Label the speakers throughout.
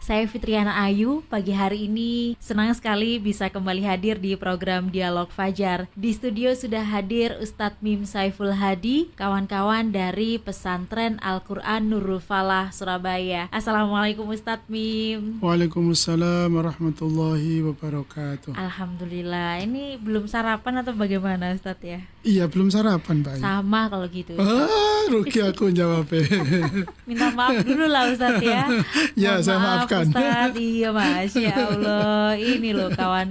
Speaker 1: Saya Fitriana Ayu Pagi hari ini senang sekali bisa kembali hadir di program Dialog Fajar. Di studio sudah hadir Ustadz Mim Saiful Hadi Kawan-kawan dari pesantren Al-Quran Nurul Falah Surabaya. Assalamualaikum Ustadz Mim.
Speaker 2: Waalaikumsalam warahmatullahi wabarakatuh.
Speaker 1: Alhamdulillah. Ini belum sarapan atau bagaimana Ustadz ya?
Speaker 2: Iya belum sarapan Pak.
Speaker 1: Sama kalau gitu.
Speaker 2: Ah rugi aku jawabnya.
Speaker 1: Minta maaf dulu lah Ustadz ya.
Speaker 2: ya, Mohon saya maaf, maafkan.
Speaker 1: Ustadz, iya Masya Allah. Ini loh kawan.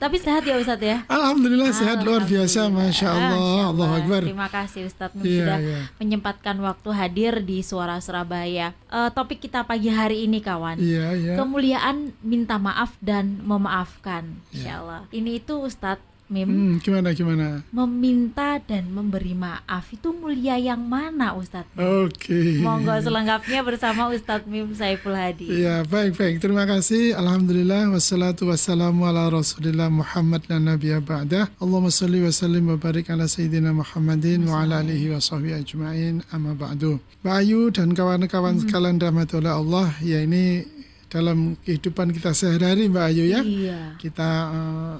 Speaker 1: Tapi sehat ya Ustadz ya?
Speaker 2: Alhamdulillah sehat luar biasa, Masya Allah. Allah Akbar.
Speaker 1: Terima kasih Ustadz ya, sudah ya. menyempatkan waktu hadir di Suara Surabaya. Uh, topik kita pagi hari ini kawan.
Speaker 2: Iya, iya.
Speaker 1: Kemuliaan minta maaf dan memaafkan. Insya iya. Allah. Ini itu Ustadz Mim.
Speaker 2: Hmm, gimana gimana?
Speaker 1: Meminta dan memberi maaf itu mulia yang mana Ustadz?
Speaker 2: Oke. Okay.
Speaker 1: Monggo selengkapnya bersama Ustadz Mim Saiful Hadi.
Speaker 2: Ya baik baik terima kasih. Alhamdulillah wassalatu wassalamu ala Rasulillah Muhammad dan Nabi ba'dah. Allahumma salli wa sallim wa barik ala Sayyidina Muhammadin wa ala alihi wa sahbihi ajma'in amma ba'du. Bayu dan kawan-kawan hmm. sekalian rahmatullah Allah ya ini dalam kehidupan kita sehari-hari Mbak Ayu ya.
Speaker 1: Iya.
Speaker 2: Kita uh,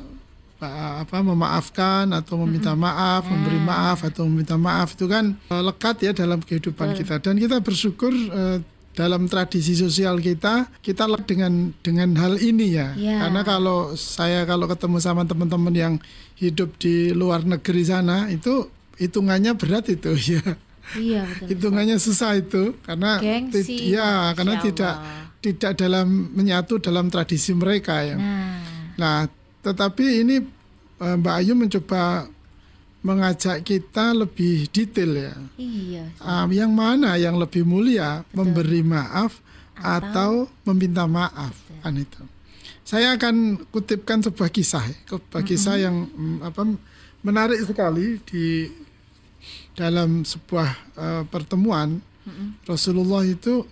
Speaker 2: apa memaafkan atau meminta maaf, hmm. memberi maaf atau meminta maaf itu kan uh, lekat ya dalam kehidupan kita dan kita bersyukur uh, dalam tradisi sosial kita kita lekat dengan dengan hal ini ya.
Speaker 1: ya.
Speaker 2: Karena kalau saya kalau ketemu sama teman-teman yang hidup di luar negeri sana itu hitungannya berat itu ya.
Speaker 1: Iya betul.
Speaker 2: Hitungannya susah itu karena
Speaker 1: Gengsi,
Speaker 2: ya karena tidak tidak dalam menyatu dalam tradisi mereka ya.
Speaker 1: Nah,
Speaker 2: nah tetapi ini eh, Mbak Ayu mencoba mengajak kita lebih detail ya.
Speaker 1: Iya.
Speaker 2: Um, yang mana yang lebih mulia, Betul. memberi maaf atau, atau meminta maaf Betul. kan itu. Saya akan kutipkan sebuah kisah, sebuah kisah mm -hmm. yang mm, apa menarik sekali di dalam sebuah uh, pertemuan mm -hmm. Rasulullah itu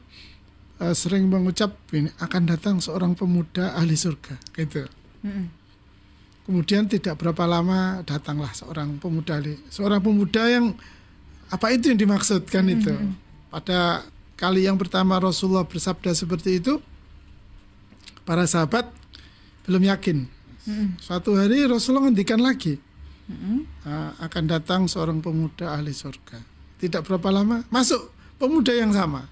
Speaker 2: uh, sering mengucap ini akan datang seorang pemuda ahli surga gitu. Mm -hmm. Kemudian tidak berapa lama datanglah seorang pemuda, seorang pemuda yang apa itu yang dimaksudkan mm -hmm. itu. Pada kali yang pertama Rasulullah bersabda seperti itu, para sahabat belum yakin. Mm -hmm. Suatu hari Rasulullah ngendikan lagi, mm -hmm. akan datang seorang pemuda ahli surga. Tidak berapa lama masuk pemuda yang sama,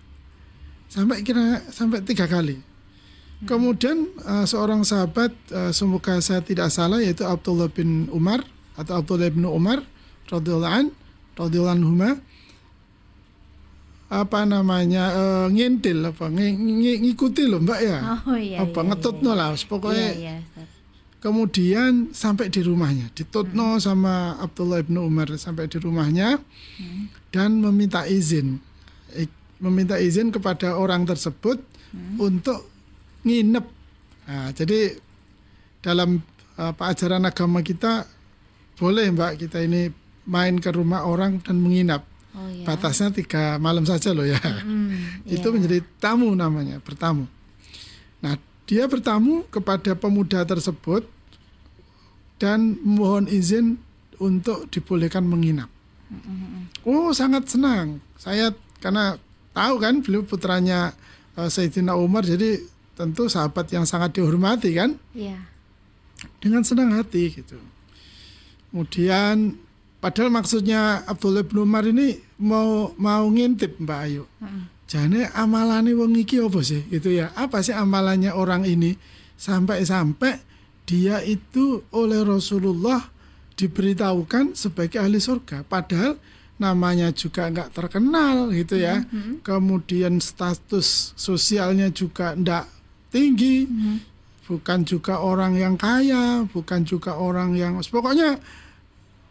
Speaker 2: sampai kira sampai tiga kali. Kemudian uh, seorang sahabat uh, semoga saya tidak salah yaitu Abdullah bin Umar atau Abdullah bin Umar radhiyallahu an radhiyallahu anhuma apa namanya uh, ngintil apa ng ng ngikuti loh mbak ya
Speaker 1: oh, iya,
Speaker 2: apa
Speaker 1: iya,
Speaker 2: ngetutno
Speaker 1: iya.
Speaker 2: lah pokoknya
Speaker 1: iya, iya,
Speaker 2: kemudian sampai di rumahnya ditutno hmm. sama Abdullah bin Umar sampai di rumahnya hmm. dan meminta izin meminta izin kepada orang tersebut hmm. untuk nginep. Nah, jadi dalam apa ajaran agama kita boleh mbak kita ini main ke rumah orang dan menginap.
Speaker 1: Oh, iya.
Speaker 2: Batasnya tiga malam saja loh ya.
Speaker 1: Mm,
Speaker 2: Itu yeah. menjadi tamu namanya, bertamu. Nah, dia bertamu kepada pemuda tersebut dan mohon izin untuk dibolehkan menginap.
Speaker 1: Mm -hmm.
Speaker 2: Oh, sangat senang. Saya karena tahu kan beliau putranya uh, Sayyidina Umar jadi tentu sahabat yang sangat dihormati kan
Speaker 1: Iya.
Speaker 2: dengan senang hati gitu kemudian padahal maksudnya Abdullah bin Umar ini mau mau ngintip Mbak Ayu hmm. jane amalane wong iki apa sih gitu ya apa sih amalannya orang ini sampai-sampai dia itu oleh Rasulullah diberitahukan sebagai ahli surga padahal namanya juga nggak terkenal gitu ya. Mm -hmm. Kemudian status sosialnya juga ndak tinggi, hmm. bukan juga orang yang kaya, bukan juga orang yang pokoknya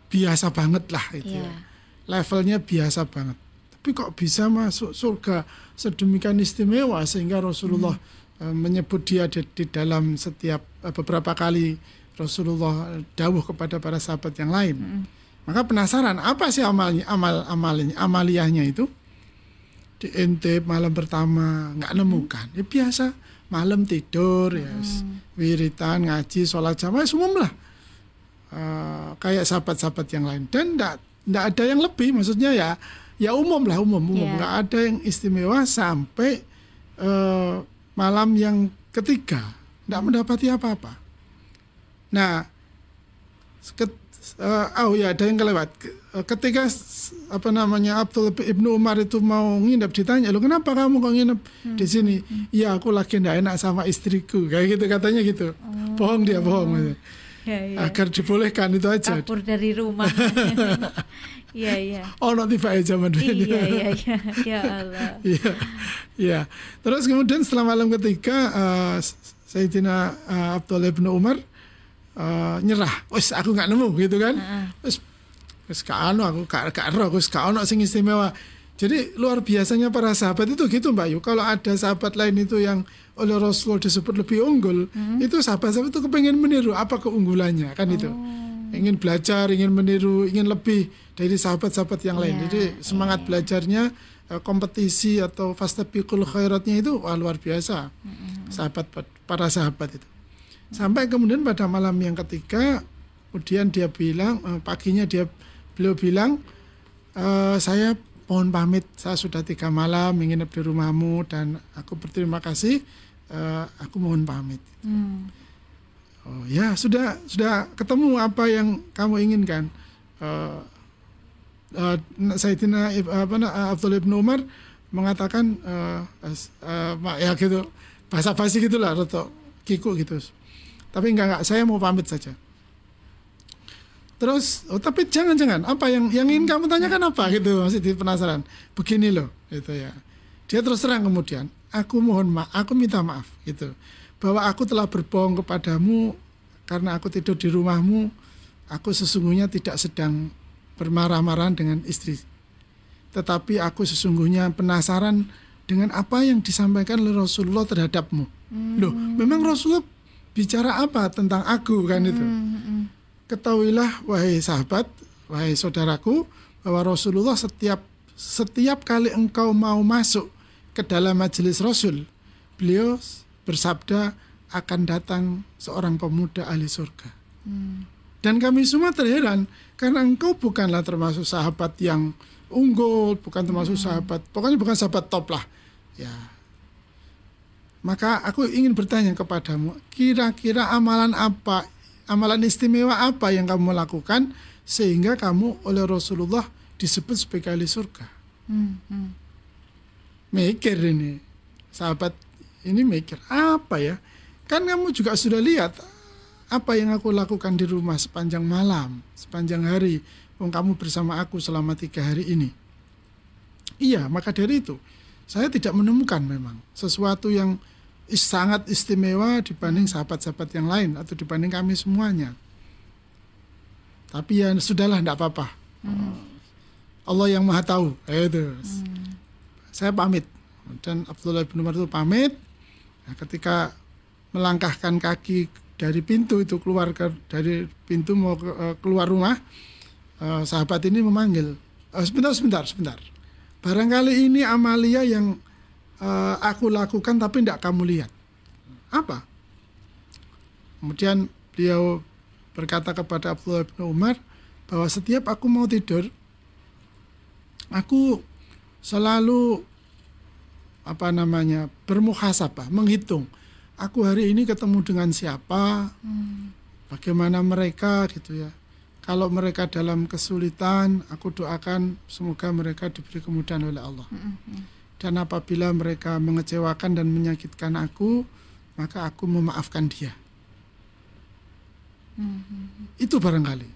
Speaker 2: biasa banget lah itu. Yeah. Levelnya biasa banget. Tapi kok bisa masuk surga sedemikian istimewa sehingga Rasulullah hmm. menyebut dia di, di dalam setiap eh, beberapa kali Rasulullah dawuh kepada para sahabat yang lain. Hmm. Maka penasaran apa sih amalnya amal amalnya amaliyahnya itu? diintip malam pertama nggak nemukan ya biasa malam tidur ya wiritan ngaji sholat jamaah semua lah. Uh, kayak sahabat-sahabat yang lain. Dan nggak nggak ada yang lebih maksudnya ya ya umum lah umum umum.
Speaker 1: Yeah.
Speaker 2: nggak ada yang istimewa sampai uh, malam yang ketiga. Nggak mendapati apa-apa. Nah eh, oh ya ada yang kelewat Ke- eh, ketika apa namanya Abdul ibnu Umar itu mau nginep ditanya lo kenapa kamu kok nginep di sini iya aku lagi ndak enak sama istriku kayak gitu katanya gitu bohong dia bohong gitu.
Speaker 1: Ya, ya.
Speaker 2: agar dibolehkan itu aja
Speaker 1: Kabur dari rumah. Iya, iya.
Speaker 2: oh tiba aja zaman dulu
Speaker 1: Iya, iya, iya. Ya Allah.
Speaker 2: Iya, iya. Terus kemudian setelah malam ketiga, uh, Sayyidina uh, Abdullah bin Umar uh, nyerah. Wes aku nggak nemu gitu kan. Wes wes gak anu aku gak gak ero, wes gak ono sing istimewa. Jadi luar biasanya para sahabat itu gitu Mbak Yu. Kalau ada sahabat lain itu yang oleh Rasulullah disebut lebih unggul, itu sahabat-sahabat itu kepengen meniru apa keunggulannya kan itu. Ingin belajar, ingin meniru, ingin lebih dari sahabat-sahabat yang lain.
Speaker 1: Iya,
Speaker 2: Jadi semangat belajarnya eh, kompetisi atau fastabiqul khairatnya itu wah, luar biasa. Sahabat para sahabat itu. Sampai kemudian pada malam yang ketiga, kemudian dia bilang eh, paginya dia beliau bilang "Eh, saya mohon pamit, saya sudah tiga malam menginap di rumahmu dan aku berterima kasih. eh, aku mohon pamit.
Speaker 1: Hmm.
Speaker 2: Oh ya sudah sudah ketemu apa yang kamu inginkan. Uh, uh, Sayyidina Ib- apa Abdul ibn Umar mengatakan uh, uh, Mak, ya gitu bahasa basi gitulah atau kiku gitu. Tapi enggak enggak saya mau pamit saja. Terus, oh, tapi jangan-jangan apa yang yang ingin kamu tanyakan apa gitu masih penasaran. Begini loh, gitu ya. Dia terus terang kemudian, aku mohon maaf, aku minta maaf gitu. Bahwa aku telah berbohong kepadamu karena aku tidur di rumahmu, aku sesungguhnya tidak sedang bermarah-marahan dengan istri. Tetapi aku sesungguhnya penasaran dengan apa yang disampaikan oleh Rasulullah terhadapmu. Loh, memang Rasulullah bicara apa tentang aku kan itu? Ketahuilah wahai sahabat, wahai saudaraku, bahwa Rasulullah setiap setiap kali engkau mau masuk ke dalam majelis Rasul, beliau bersabda akan datang seorang pemuda ahli surga. Dan kami semua terheran karena engkau bukanlah termasuk sahabat yang unggul, bukan termasuk sahabat, pokoknya bukan sahabat top lah. Ya. Maka aku ingin bertanya kepadamu, kira-kira amalan apa, amalan istimewa apa yang kamu lakukan sehingga kamu oleh Rasulullah disebut sebagai ahli surga?
Speaker 1: Hmm, hmm.
Speaker 2: Mikir ini, sahabat ini mikir apa ya? Kan kamu juga sudah lihat apa yang aku lakukan di rumah sepanjang malam, sepanjang hari. Wong kamu bersama aku selama tiga hari ini. Iya, maka dari itu saya tidak menemukan memang sesuatu yang sangat istimewa dibanding sahabat-sahabat yang lain atau dibanding kami semuanya. Tapi ya sudahlah, tidak apa-apa. Allah yang maha tahu. Itu. Saya pamit dan Abdullah bin Umar itu pamit. Nah, ketika melangkahkan kaki dari pintu itu keluar ke, dari pintu mau ke- eh, keluar rumah, eh, sahabat ini memanggil, "Eh, sebentar, sebentar, sebentar. Barangkali ini amalia yang eh, aku lakukan tapi tidak kamu lihat. Apa? Kemudian beliau berkata kepada Abdullah bin Umar bahwa setiap aku mau tidur, aku selalu apa namanya bermuhasabah, menghitung. Aku hari ini ketemu dengan siapa, bagaimana mereka gitu ya. Kalau mereka dalam kesulitan, aku doakan semoga mereka diberi kemudahan oleh Allah. Dan apabila mereka mengecewakan dan menyakitkan aku, maka aku memaafkan dia. Itu barangkali.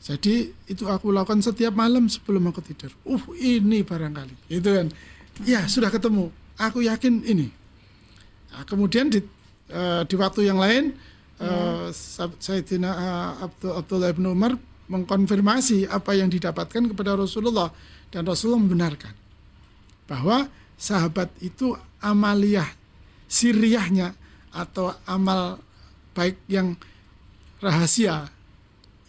Speaker 2: Jadi itu aku lakukan setiap malam sebelum aku tidur. Uh, ini barangkali. Itu kan. Ya, sudah ketemu. Aku yakin ini. Nah, kemudian di eh, di waktu yang lain eh, Sab- Sayyidina eh, Abdul, Abdullah bin Umar mengkonfirmasi apa yang didapatkan kepada Rasulullah dan Rasulullah membenarkan bahwa sahabat itu amaliyah siriyahnya atau amal baik yang rahasia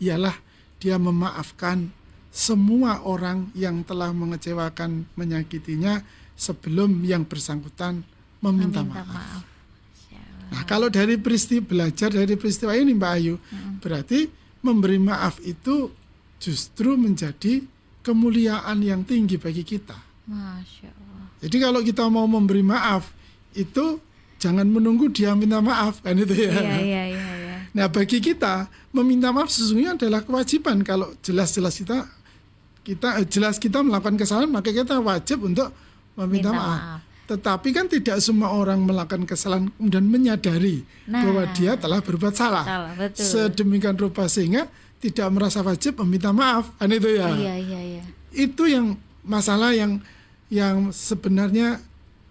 Speaker 2: ialah dia memaafkan semua orang yang telah mengecewakan, menyakitinya sebelum yang bersangkutan meminta,
Speaker 1: Meminta
Speaker 2: maaf.
Speaker 1: maaf.
Speaker 2: Nah, kalau dari peristiwa belajar dari peristiwa ini Mbak Ayu, berarti memberi maaf itu justru menjadi kemuliaan yang tinggi bagi kita.
Speaker 1: Masya Allah.
Speaker 2: Jadi kalau kita mau memberi maaf itu jangan menunggu dia minta maaf kan itu ya.
Speaker 1: Iya, iya, iya, iya.
Speaker 2: Nah, bagi kita meminta maaf sesungguhnya adalah kewajiban kalau jelas-jelas kita kita eh, jelas kita melakukan kesalahan maka kita wajib untuk meminta
Speaker 1: Minta
Speaker 2: maaf.
Speaker 1: maaf.
Speaker 2: Tetapi kan tidak semua orang melakukan kesalahan kemudian menyadari
Speaker 1: Nah.
Speaker 2: bahwa dia telah berbuat salah.
Speaker 1: Salah, betul.
Speaker 2: Sedemikian rupa sehingga tidak merasa wajib meminta maaf. Kan itu ya.
Speaker 1: Iya, iya, iya.
Speaker 2: Itu yang masalah yang yang sebenarnya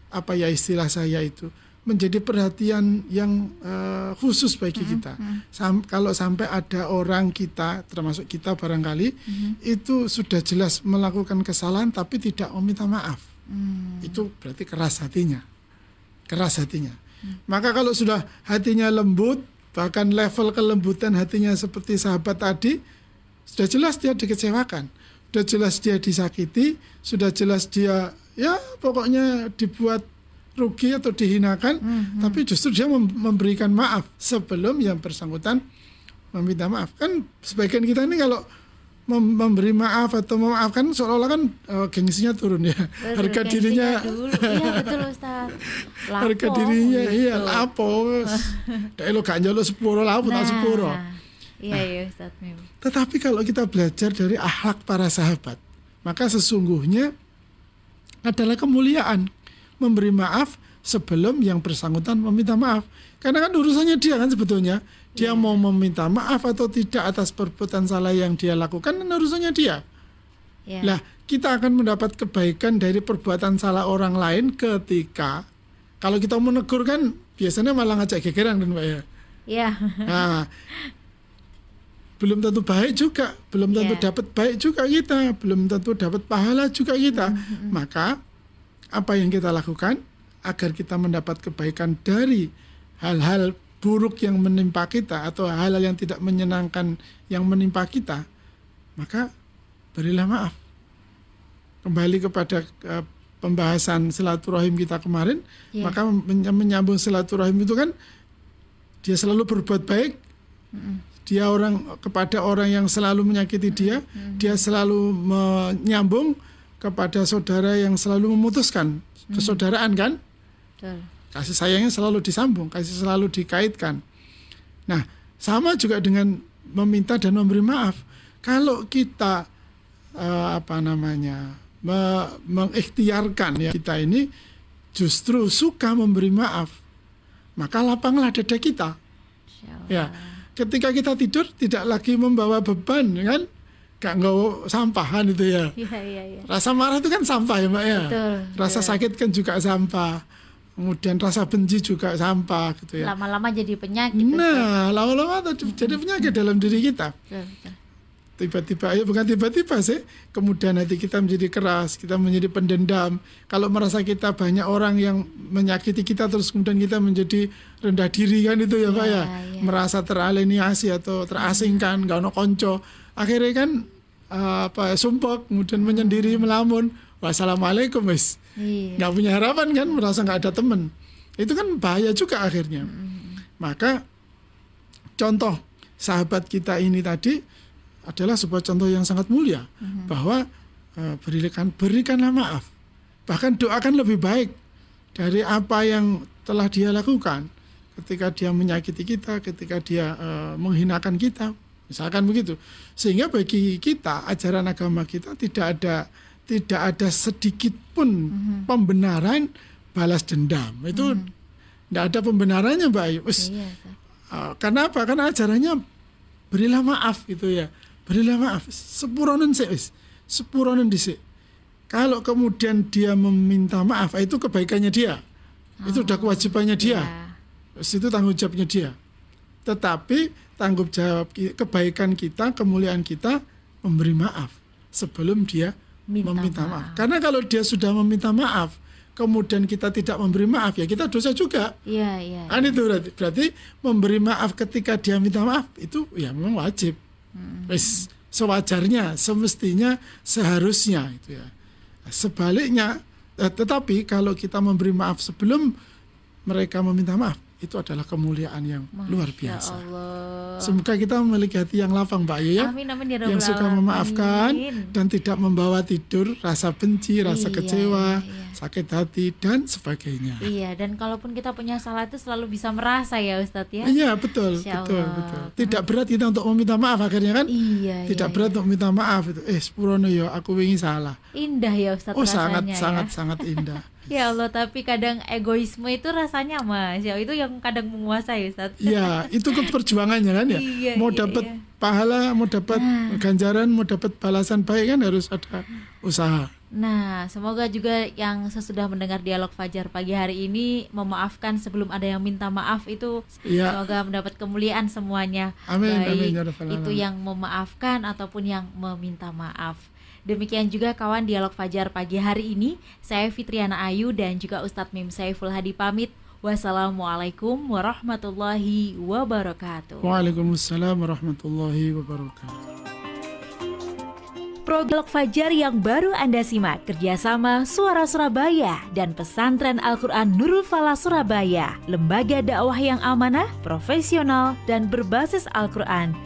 Speaker 2: apa ya istilah saya itu menjadi perhatian yang eh, khusus bagi kita. Sam- kalau sampai ada orang kita, termasuk kita barangkali, itu sudah jelas melakukan kesalahan tapi tidak meminta maaf.
Speaker 1: Hmm.
Speaker 2: Itu berarti keras hatinya, keras hatinya. Maka kalau sudah hatinya lembut, bahkan level kelembutan hatinya seperti sahabat tadi, sudah jelas dia dikecewakan, sudah jelas dia disakiti, sudah jelas dia ya pokoknya dibuat rugi atau dihinakan, tapi justru dia mem- memberikan maaf sebelum yang bersangkutan meminta maaf. Kan sebagian kita ini kalau mem- memberi maaf atau memaafkan seolah-olah kan eh, gengsinya turun ya,
Speaker 1: Betul,
Speaker 2: harga dirinya
Speaker 1: dulu. Iya, betul Ustaz. Lapo,
Speaker 2: harga dirinya
Speaker 1: gitu.
Speaker 2: iya lapo wes. Dek lo gak sepuro lapo tak sepuro.
Speaker 1: Iya, iya Ustaz.
Speaker 2: Tetapi kalau kita belajar dari akhlak para sahabat, maka sesungguhnya adalah kemuliaan memberi maaf sebelum yang bersangkutan meminta maaf. Karena kan urusannya dia kan sebetulnya. Dia mau meminta maaf atau tidak atas perbuatan salah yang dia lakukan kan urusannya dia.
Speaker 1: Iya.
Speaker 2: Lah, kita akan mendapat kebaikan dari perbuatan salah orang lain ketika kalau kita menegur kan biasanya malah ngajak gegeran kan Mbak ya.
Speaker 1: Iya.
Speaker 2: Nah, belum tentu baik juga, belum tentu
Speaker 1: Iya.
Speaker 2: dapat baik juga kita, belum tentu dapat pahala juga kita.
Speaker 1: Mm-hmm.
Speaker 2: Maka apa yang kita lakukan agar kita mendapat kebaikan dari hal-hal buruk yang menimpa kita atau hal-hal yang tidak menyenangkan yang menimpa kita, maka berilah maaf. Kembali kepada eh, pembahasan silaturahim kita kemarin,
Speaker 1: Iya.
Speaker 2: maka men- menyambung silaturahim itu kan dia selalu berbuat baik dia orang kepada orang yang selalu menyakiti dia, dia selalu menyambung kepada saudara yang selalu memutuskan persaudaraan kan?
Speaker 1: Betul.
Speaker 2: Kasih sayangnya selalu disambung, kasih selalu dikaitkan. Nah, sama juga dengan meminta dan memberi maaf. Kalau kita eh, apa namanya me- mengikhtiarkan ya kita ini justru suka memberi maaf, maka lapanglah dada kita. Ya, ketika kita tidur tidak lagi membawa beban, kan? Gak nggak sampahan itu ya.
Speaker 1: Iya, iya, iya.
Speaker 2: Rasa marah itu kan sampah ya, Mbak ya.
Speaker 1: Betul,
Speaker 2: Rasa
Speaker 1: betul.
Speaker 2: sakit kan juga sampah. Kemudian rasa benci juga sampah gitu ya.
Speaker 1: Lama-lama jadi penyakit.
Speaker 2: Nah, lama-lama jadi penyakit dalam diri kita.
Speaker 1: Betul, betul.
Speaker 2: Tiba-tiba, ya bukan tiba-tiba sih, kemudian hati kita menjadi keras, kita menjadi pendendam. Kalau merasa kita banyak orang yang menyakiti kita, terus kemudian kita menjadi rendah diri kan itu ya Pak ya.
Speaker 1: Iya, iya.
Speaker 2: Merasa teraliniasi atau terasingkan, gak ono konco. Akhirnya kan eh, apa sumpah, kemudian menyendiri, melamun. Wassalamualaikum wis.
Speaker 1: Iya.
Speaker 2: nggak punya harapan kan merasa nggak ada teman itu kan bahaya juga akhirnya maka contoh sahabat kita ini tadi adalah sebuah contoh yang sangat mulia bahwa eh, berikan berikanlah maaf. Bahkan doakan lebih baik dari apa yang telah dia lakukan. Ketika dia menyakiti kita ketika dia eh, menghinakan kita misalkan begitu. Sehingga bagi kita ajaran agama kita tidak ada tidak ada sedikit pun pembenaran balas dendam. Itu tidak ada pembenarannya mbak Ayu.
Speaker 1: Iya.
Speaker 2: Uh, karena apa? Karena ajarannya berilah maaf gitu ya. Berilah maaf. Sepuronen sih wis. Sepuronen dhisik. Kalau kemudian dia meminta maaf, itu kebaikannya dia. Itu udah kewajibannya dia.
Speaker 1: Iya.
Speaker 2: Terus itu tanggung jawabnya dia. Tetapi tanggung jawab kebaikan kita, kemuliaan kita memberi maaf sebelum dia
Speaker 1: Minta
Speaker 2: meminta
Speaker 1: maaf.
Speaker 2: maaf. Karena kalau dia sudah meminta maaf, kemudian kita tidak memberi maaf, ya kita dosa juga.
Speaker 1: Iya, iya.
Speaker 2: Kan itu berarti, berarti memberi maaf ketika dia minta maaf itu ya memang wajib. Wis sewajarnya, semestinya, seharusnya itu ya. Sebaliknya, eh, tetapi kalau kita memberi maaf sebelum mereka meminta maaf, itu adalah kemuliaan yang Masya luar biasa. Allah. Semoga kita memiliki hati yang lapang, Mbak Ayu ya.
Speaker 1: Amin, amin, ya
Speaker 2: yang suka memaafkan dan tidak membawa tidur rasa benci, rasa iya, kecewa, iya, iya. sakit hati dan sebagainya.
Speaker 1: Iya, dan kalaupun kita punya salah itu selalu bisa merasa ya, Ustadz ya.
Speaker 2: Iya, betul, betul, betul. Tidak berat kita untuk meminta maaf akhirnya kan?
Speaker 1: Iya.
Speaker 2: Tidak
Speaker 1: iya,
Speaker 2: berat
Speaker 1: iya.
Speaker 2: untuk meminta maaf itu. Eh, sepurono yo, aku wingi salah.
Speaker 1: Indah ya Ustadz
Speaker 2: Oh, sangat,
Speaker 1: ya.
Speaker 2: sangat, sangat indah.
Speaker 1: Ya Allah, tapi kadang egoisme itu rasanya mas, ya itu yang kadang menguasai Ustaz.
Speaker 2: Iya, itu keperjuangannya kan ya.
Speaker 1: Iya,
Speaker 2: mau
Speaker 1: iya,
Speaker 2: dapat
Speaker 1: iya.
Speaker 2: pahala, mau dapat nah. ganjaran, mau dapat balasan baik kan harus ada usaha.
Speaker 1: Nah, semoga juga yang sesudah mendengar dialog Fajar pagi hari ini memaafkan sebelum ada yang minta maaf itu ya. semoga mendapat kemuliaan semuanya.
Speaker 2: Amin,
Speaker 1: Baik
Speaker 2: amin, ya
Speaker 1: itu yang memaafkan ataupun yang meminta maaf. Demikian juga kawan dialog Fajar pagi hari ini. Saya Fitriana Ayu dan juga Ustadz Mim Saiful Hadi pamit. Wassalamualaikum warahmatullahi wabarakatuh.
Speaker 2: Waalaikumsalam warahmatullahi wabarakatuh.
Speaker 1: Program Fajar yang baru Anda simak kerjasama Suara Surabaya dan Pesantren Al-Quran Nurul Falah Surabaya, lembaga dakwah yang amanah, profesional, dan berbasis Al-Quran